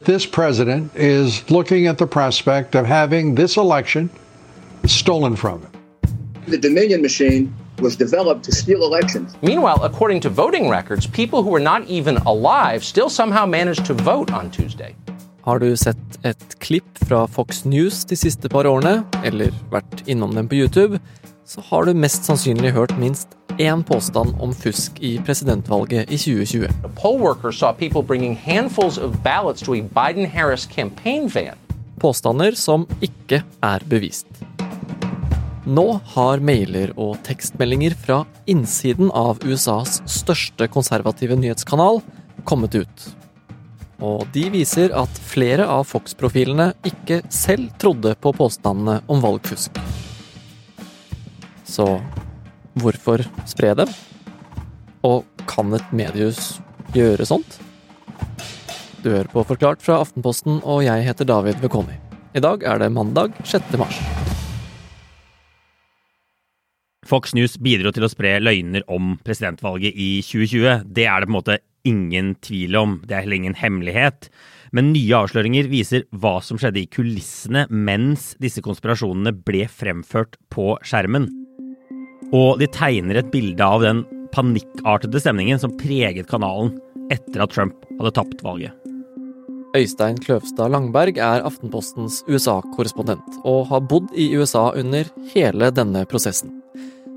This president is looking at the prospect of having this election stolen from him. The Dominion machine was developed to steal elections. Meanwhile, according to voting records, people who were not even alive still somehow managed to vote on Tuesday. Har du sett et klipp fra Fox News de siste par årene, eller vært innom dem på YouTube, så har du mest sannsynlig hørt minst én påstand om fusk i presidentvalget i 2020. A poll worker saw people bringing handfuls of ballots to a Biden-Harris campaign van. Påstander som ikke er bevist. Nå har mailer og tekstmeldinger fra innsiden av USAs største konservative nyhetskanal kommet ut. Og de viser at flere av Fox-profilene ikke selv trodde på påstandene om valgfusk. Så hvorfor spre dem? Og kan et mediehus gjøre sånt? Du hører på Forklart fra Aftenposten, og jeg heter David Vekoni. I dag er det mandag 6. mars. Fox News bidro til å spre løgner om presidentvalget i 2020. Det er det på en måte ingen tvil om. Det er heller ingen hemmelighet. Men nye avsløringer viser hva som skjedde i kulissene mens disse konspirasjonene ble fremført på skjermen. Og de tegner et bilde av den panikkartede stemningen som preget kanalen etter at Trump hadde tapt valget. Øystein Kløvstad Langberg er Aftenpostens USA-korrespondent, og har bodd i USA under hele denne prosessen.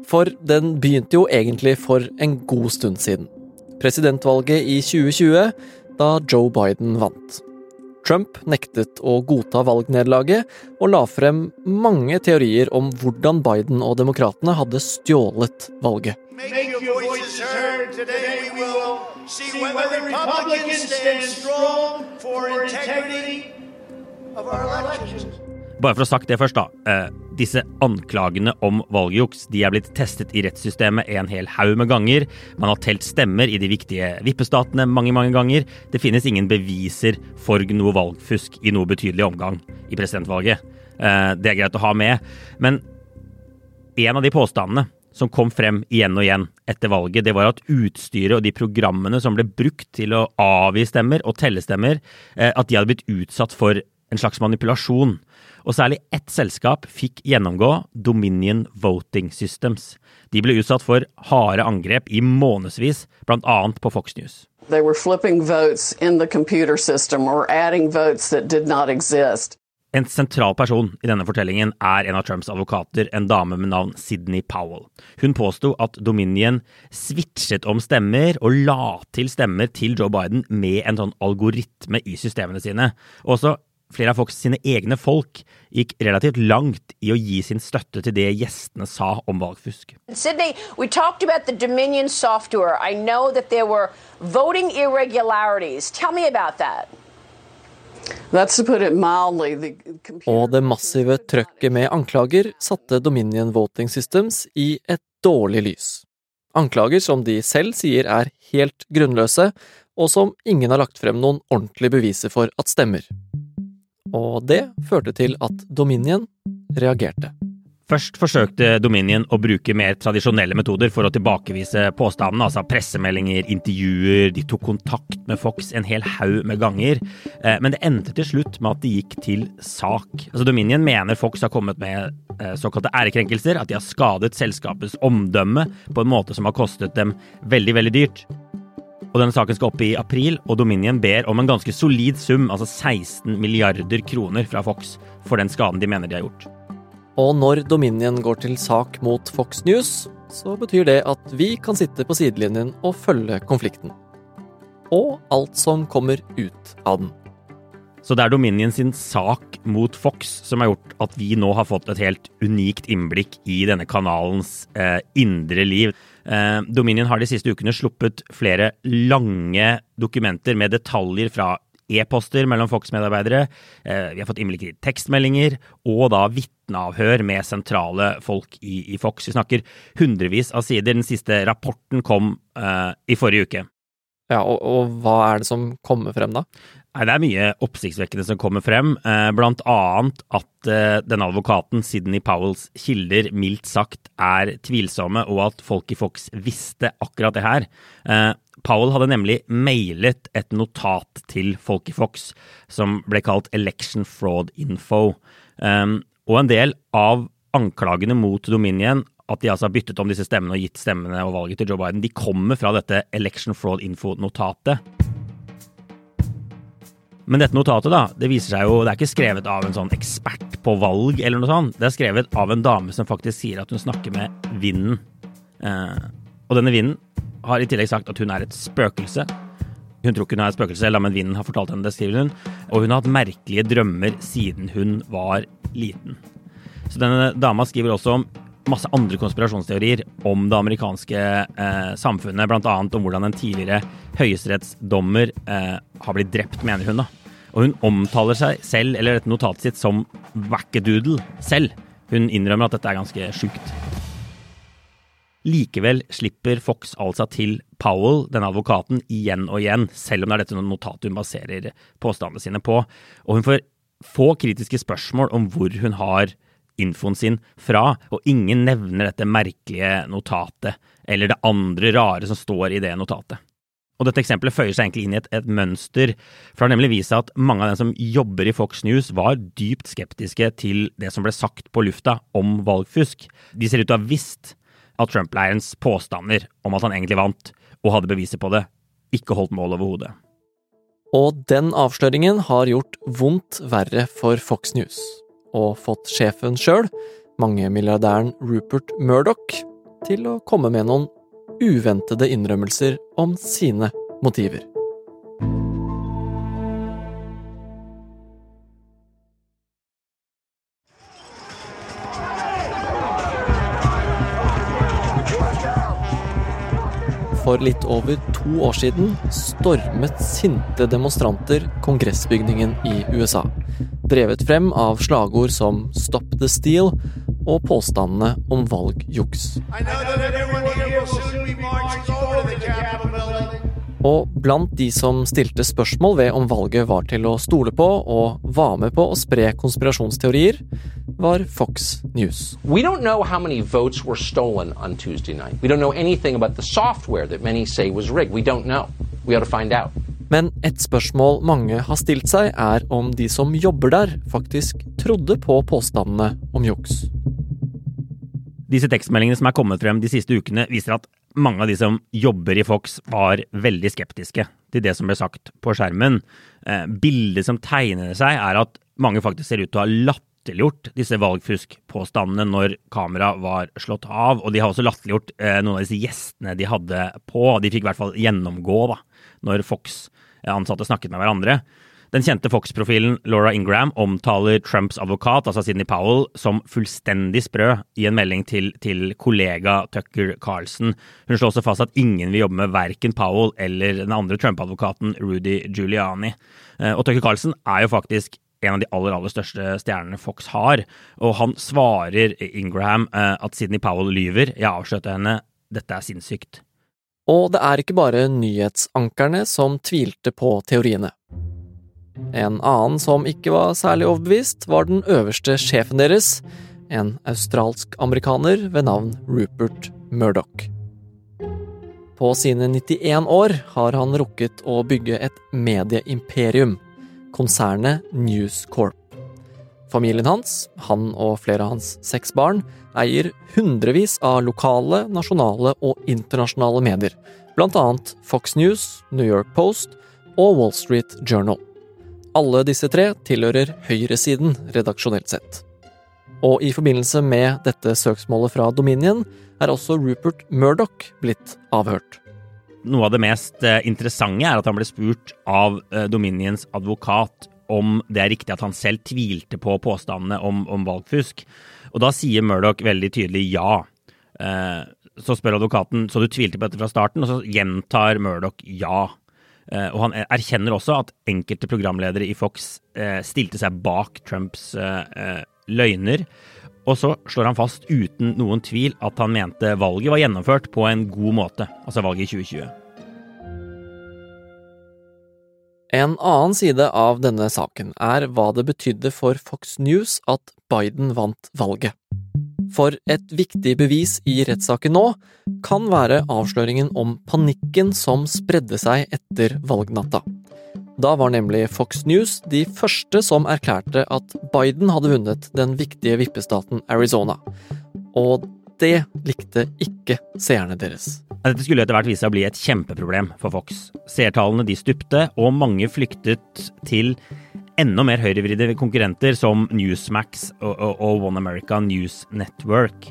For den begynte jo egentlig for en god stund siden. Presidentvalget i 2020, da Joe Biden vant. Trump nektet å godta valgnederlaget, og la frem mange teorier om hvordan Biden og demokratene hadde stjålet valget. See whether Republicans stand strong for integrity of our elections. Bare for å ha sagt det først, da. Eh, disse anklagene om valgjuks de er blitt testet i rettssystemet en hel haug med ganger. Man har telt stemmer i de viktige vippestatene mange mange ganger. Det finnes ingen beviser for noe valgfusk i noe betydelig omgang i presidentvalget. Eh, det er greit å ha med. Men en av de påstandene som kom frem igjen og igjen etter valget, det var at utstyret og de programmene som ble brukt til å avgi stemmer og telle stemmer, eh, at de hadde blitt utsatt for en slags manipulasjon og særlig ett selskap fikk gjennomgå Dominion Voting Systems. De ble utsatt for harde angrep i månedsvis, bl.a. på Fox News. They were flipping votes in the computer system or adding votes that did not exist. En sentral person i denne fortellingen er en av Trumps advokater, en dame med navn Sidney Powell. Hun påsto at Dominion switchet om stemmer og la til stemmer til Joe Biden med en sånn algoritme i systemene sine. Også flere av Fox sine egne folk gikk relativt langt i å gi sin støtte til det gjestene sa om valgfusk. Sydney, we talked about the Dominion software. I know that there were voting irregularities. Tell me about that. Mildly. Og det massive trøkket med anklager satte Dominion Voting Systems i et dårlig lys. Anklager som de selv sier er helt grunnløse, og som ingen har lagt frem noen ordentlige beviser for at stemmer og det førte til at Dominion reagerte. Først forsøkte Dominion å bruke mer tradisjonelle metoder for å tilbakevise påstandene, altså pressemeldinger, intervjuer, de tok kontakt med Fox en hel haug med ganger. Eh, men det endte til slutt med at de gikk til sak. Altså Dominion mener Fox har kommet med eh, såkalte ærekrenkelser, at de har skadet selskapets omdømme på en måte som har kostet dem veldig, veldig dyrt. Og denne saken skal opp i april, og Dominion ber om en ganske solid sum, altså 16 milliarder kroner fra Fox, for den skaden de mener de har gjort. Og når Dominion går til sak mot Fox News, så betyr det at vi kan sitte på sidelinjen og følge konflikten. Og alt som kommer ut av den. Så det er Dominion sin sak mot Fox som har gjort at vi nå har fått et helt unikt innblikk i denne kanalens eh, indre liv. Eh, Dominion har de siste ukene sluppet flere lange dokumenter med detaljer fra e-poster mellom Fox-medarbeidere. Eh, vi har fått innblikk i tekstmeldinger og da vitneavhør med sentrale folk i, i, Fox. Vi snakker hundrevis av sider. Den siste rapporten kom uh, i forrige uke. Ja, og, og, hva er det som kommer frem da? Nei, Det er mye oppsiktsvekkende som kommer frem, eh, blant annet at eh, denne advokaten, Sidney Powells kilder, mildt sagt er tvilsomme, og at folk i Fox visste akkurat det her. Eh, Powell hadde nemlig mailet et notat til folk i Fox som ble kalt Election Fraud Info. Og en del av anklagene mot Dominion at de altså har byttet om disse stemmene og gitt stemmene og valget til Joe Biden, de kommer fra dette Election Fraud Info-notatet. Men dette notatet da, det viser seg jo, det er ikke skrevet av en sånn ekspert på valg, eller noe sånt. Det er skrevet av en dame som faktisk sier at hun snakker med vinden. Eh, og denne vinden har i tillegg sagt at hun er et spøkelse. Hun tror ikke hun er et spøkelse, eller men vinden har fortalt henne det, skriver hun. Og hun har hatt merkelige drømmer siden hun var liten. Så denne dama skriver også om masse andre konspirasjonsteorier om det amerikanske eh, samfunnet, bl.a. om hvordan en tidligere høyesterettsdommer eh, har blitt drept, mener hun. da. Og hun omtaler seg selv, eller dette notatet sitt, som wackadoodle selv. Hun innrømmer at dette er ganske sjukt. Likevel slipper Fox altså til Powell, denne advokaten, igjen og igjen, selv om det er dette notatet hun baserer påstandene sine på. Og hun får få kritiske spørsmål om hvor hun har infoen sin fra, og ingen nevner dette merkelige notatet eller det andre rare som står i det notatet. Og Dette eksempelet føyer seg egentlig inn i et, et mønster, for det har nemlig vist seg at mange av dem som jobber i Fox News, var dypt skeptiske til det som ble sagt på lufta om valgfusk. De ser ut til å ha visst at Trump-leirens påstander om at han egentlig vant, og hadde beviser på det, ikke holdt mål over hodet. Og den avsløringen har gjort vondt verre for Fox News og fått sjefen sjøl, mangemilliardæren Rupert Murdoch, til å komme med noen uventede innrømmelser om sine motiver. For litt over to år siden stormet sinte demonstranter kongressbygningen i USA drevet frem av slagord som 'Stop the Steal' og påstandene om valgjuks. Og blant de som stilte spørsmål ved om valget var til å stole på, og var med på å spre konspirasjonsteorier, var Fox News. We don't know how many votes were stolen on Tuesday night. We don't know anything about the software that many say was rigged. We don't know. We ought to find out. Men et spørsmål mange har stilt seg, er om de som jobber der, faktisk trodde på påstandene om juks. Disse tekstmeldingene som er kommet frem de siste ukene, viser at mange av de som jobber i Fox, var veldig skeptiske til det som ble sagt på skjermen. Eh, bildet som tegner seg, er at mange faktisk ser ut til å ha latterliggjort disse valgfuskpåstandene når kameraet var slått av. Og de har også latterliggjort eh, noen av disse gjestene de hadde på. De fikk i hvert fall gjennomgå da, når Fox ansatte snakket med hverandre. Den kjente Fox-profilen Laura Ingram omtaler Trumps advokat, altså Sidney Powell, som fullstendig sprø i en melding til, til kollega Tucker Carlson. Hun slår også fast at ingen vil jobbe med verken Powell eller den andre Trump-advokaten Rudy Giuliani. Eh, og Tucker Carlson er jo faktisk en av de aller aller største stjernene Fox har, og han svarer Ingram eh, at Sidney Powell lyver. Jeg avslørte henne. Dette er sinnssykt. Og det er ikke bare nyhetsankerne som tvilte på teoriene. En annen som ikke var særlig overbevist, var den øverste sjefen deres, en australsk-amerikaner ved navn Rupert Murdoch. På sine 91 år har han rukket å bygge et medieimperium, konsernet News Corp. Familien hans, han og flere av hans seks barn, eier hundrevis av lokale, nasjonale og internasjonale medier, blant annet Fox News, New York Post og Wall Street Journal. Alle disse tre tilhører høyresiden redaksjonelt sett. Og i forbindelse med dette søksmålet fra Dominion er også Rupert Murdoch blitt avhørt. Noe av det mest eh, interessante er at han ble spurt av eh, Dominions advokat om det er riktig at han selv tvilte på påstandene om, om valgfusk. Og da sier Murdoch veldig tydelig ja. Eh, så spør advokaten så du tvilte på dette fra starten, og så gjentar Murdoch ja. Eh, og han erkjenner også at enkelte programledere i Fox eh, stilte seg bak Trumps eh, løgner. Og så slår han fast uten noen tvil at han mente valget var gjennomført på en god måte, altså valget i 2020. En annen side av denne saken er hva det betydde for Fox News at Biden vant valget. For et viktig bevis i rettssaken nå kan være avsløringen om panikken som spredde seg etter valgnatta. Da var nemlig Fox News de første som erklærte at Biden hadde vunnet den viktige vippestaten Arizona. Og det likte ikke seerne deres. Dette skulle etter hvert vise seg å bli et kjempeproblem for Fox. Seertallene de stupte, og mange flyktet til enda mer høyrevridde konkurrenter som Newsmax og, One America News Network.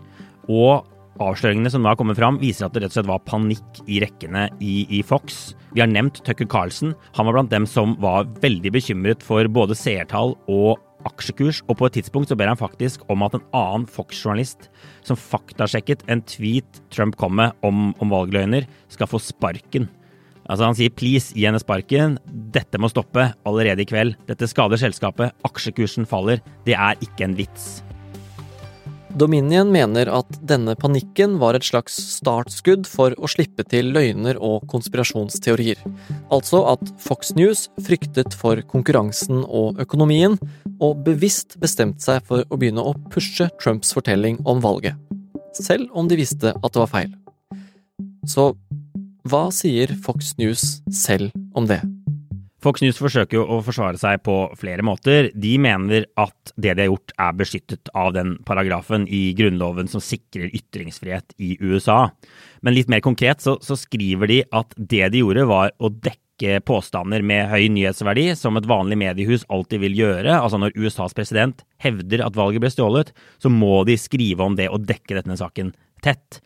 Og avsløringene som nå har kommet fram, viser at det rett og slett var panikk i rekkene i, i, Fox. Vi har nevnt Tucker Carlson. Han var blant dem som var veldig bekymret for både seertall og aksjekurs, og på et tidspunkt så ber han faktisk om at en annen Fox-journalist som faktasjekket en tweet Trump kom med om, om valgløgner, skal få sparken. Altså Han sier 'please, gi henne sparken'. Dette må stoppe allerede i kveld. Dette skader selskapet. Aksjekursen faller. Det er ikke en vits. Dominion mener at denne panikken var et slags startskudd for å slippe til løgner og konspirasjonsteorier. Altså at Fox News fryktet for konkurransen og økonomien, og bevisst bestemte seg for å begynne å pushe Trumps fortelling om valget. Selv om de visste at det var feil. Så hva sier Fox News selv om det? Fox News forsøker jo å forsvare seg på flere måter. De mener at det de har gjort er beskyttet av den paragrafen i Grunnloven som sikrer ytringsfrihet i USA. Men litt mer konkret så, så skriver de at det de gjorde var å dekke påstander med høy nyhetsverdi, som et vanlig mediehus alltid vil gjøre. Altså når USAs president hevder at valget ble stjålet, så må de skrive om det og dekke denne saken tett.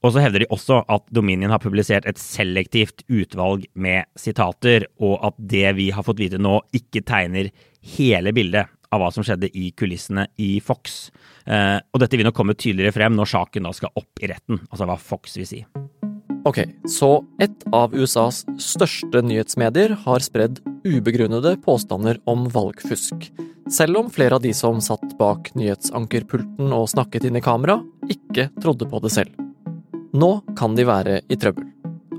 Og så hevder de også at Dominion har publisert et selektivt utvalg med sitater, og at det vi har fått vite nå, ikke tegner hele bildet av hva som skjedde i kulissene i Fox. Eh, og dette vil nok komme tydeligere frem når saken da skal opp i retten, altså hva Fox vil si. Ok, så et av USAs største nyhetsmedier har spredd ubegrunnede påstander om valgfusk. Selv om flere av de som satt bak nyhetsankerpulten og snakket inn i kamera, ikke trodde på det selv. Nå kan de være i trøbbel.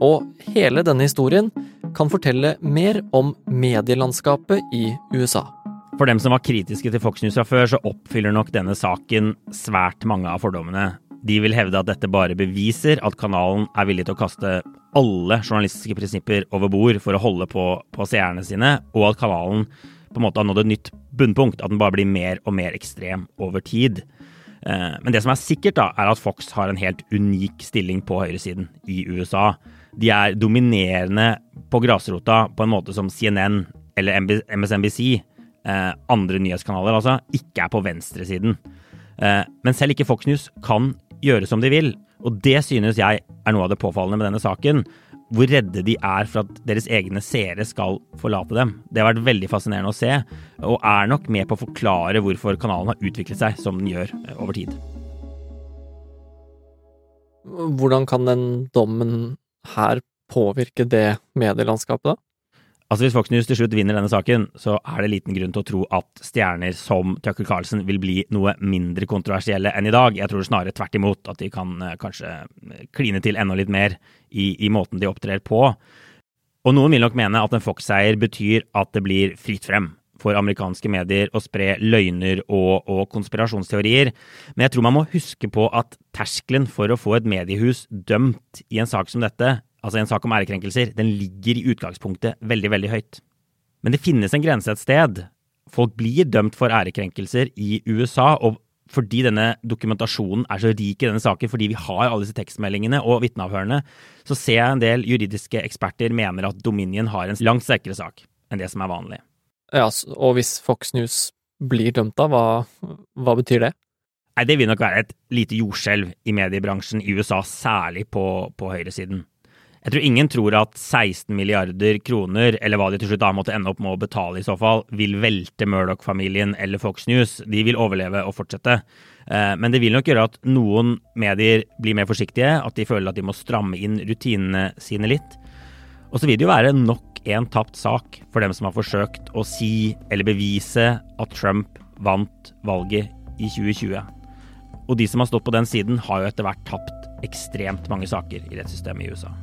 Og hele denne historien kan fortelle mer om medielandskapet i USA. For dem som var kritiske til Fox News fra før, så oppfyller nok denne saken svært mange av fordommene. De vil hevde at dette bare beviser at kanalen er villig til å kaste alle journalistiske prinsipper over bord for å holde på, på seerne sine, og at kanalen på en måte har nådd et nytt bunnpunkt. At den bare blir mer og mer ekstrem over tid. Eh, men det som er sikkert, da, er at Fox har en helt unik stilling på høyresiden i USA. De er dominerende på grasrota på en måte som CNN eller MSNBC, eh, andre nyhetskanaler altså, ikke er på venstresiden. Eh, men selv ikke Fox News kan gjøre som de vil. Og det synes jeg er noe av det påfallende med denne saken hvor redde de er for at deres egne seere skal forlate dem. Det har vært veldig fascinerende å se, og er nok med på å forklare hvorfor kanalen har utviklet seg som den gjør eh, over tid. Hvordan kan den dommen her påvirke det medielandskapet, da? Altså Hvis Fox News til slutt vinner denne saken, så er det liten grunn til å tro at stjerner som Tucker Carlsen vil bli noe mindre kontroversielle enn i dag. Jeg tror snarere tvert imot at de kan eh, kanskje eh, kline til enda litt mer i, i måten de opptrer på. Og noen vil nok mene at en Fox-seier betyr at det blir fritt frem for amerikanske medier å spre løgner og, og, konspirasjonsteorier. Men jeg tror man må huske på at terskelen for å få et mediehus dømt i en sak som dette altså en sak om ærekrenkelser, den ligger i utgangspunktet veldig, veldig høyt. Men det finnes en grense et sted. Folk blir dømt for ærekrenkelser i USA, og fordi denne dokumentasjonen er så rik i denne saken, fordi vi har alle disse tekstmeldingene og vitneavhørene, så ser jeg en del juridiske eksperter mener at Dominion har en langt sterkere sak enn det som er vanlig. Ja, og hvis Fox News blir dømt, da, hva, hva betyr det? Nei, Det vil nok være et lite jordskjelv i mediebransjen i USA, særlig på, på høyresiden. Jeg tror ingen tror at 16 milliarder kroner, eller hva de til slutt da måtte ende opp med å betale i så fall, vil velte Murdoch-familien eller Fox News. De vil overleve og fortsette. Eh, men det vil nok gjøre at noen medier blir mer forsiktige, at de føler at de må stramme inn rutinene sine litt. Og så vil det jo være nok en tapt sak for dem som har forsøkt å si eller bevise at Trump vant valget i 2020. Og de som har stått på den siden, har jo etter hvert tapt ekstremt mange saker i rettssystemet i USA.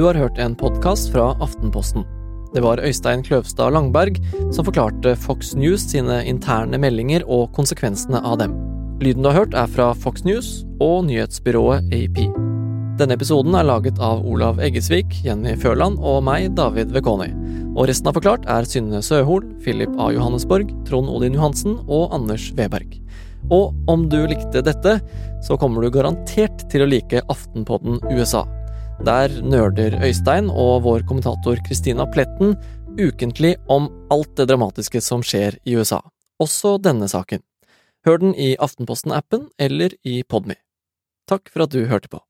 Du har hørt en podkast fra Aftenposten. Det var Øystein Kløvstad Langberg som forklarte Fox News sine interne meldinger og konsekvensene av dem. Lyden du har hørt, er fra Fox News og nyhetsbyrået AP. Denne episoden er laget av Olav Eggesvik, Jenny Førland og meg, David Vekoni. Og resten av Forklart er Synne Søhol, Philip A. Johannesborg, Trond Odin Johansen og Anders Weberg. Og om du likte dette, så kommer du garantert til å like Aftenpodden USA. Der nerder Øystein og vår kommentator Christina Pletten ukentlig om alt det dramatiske som skjer i USA, også denne saken. Hør den i Aftenposten-appen eller i Podme. Takk for at du hørte på.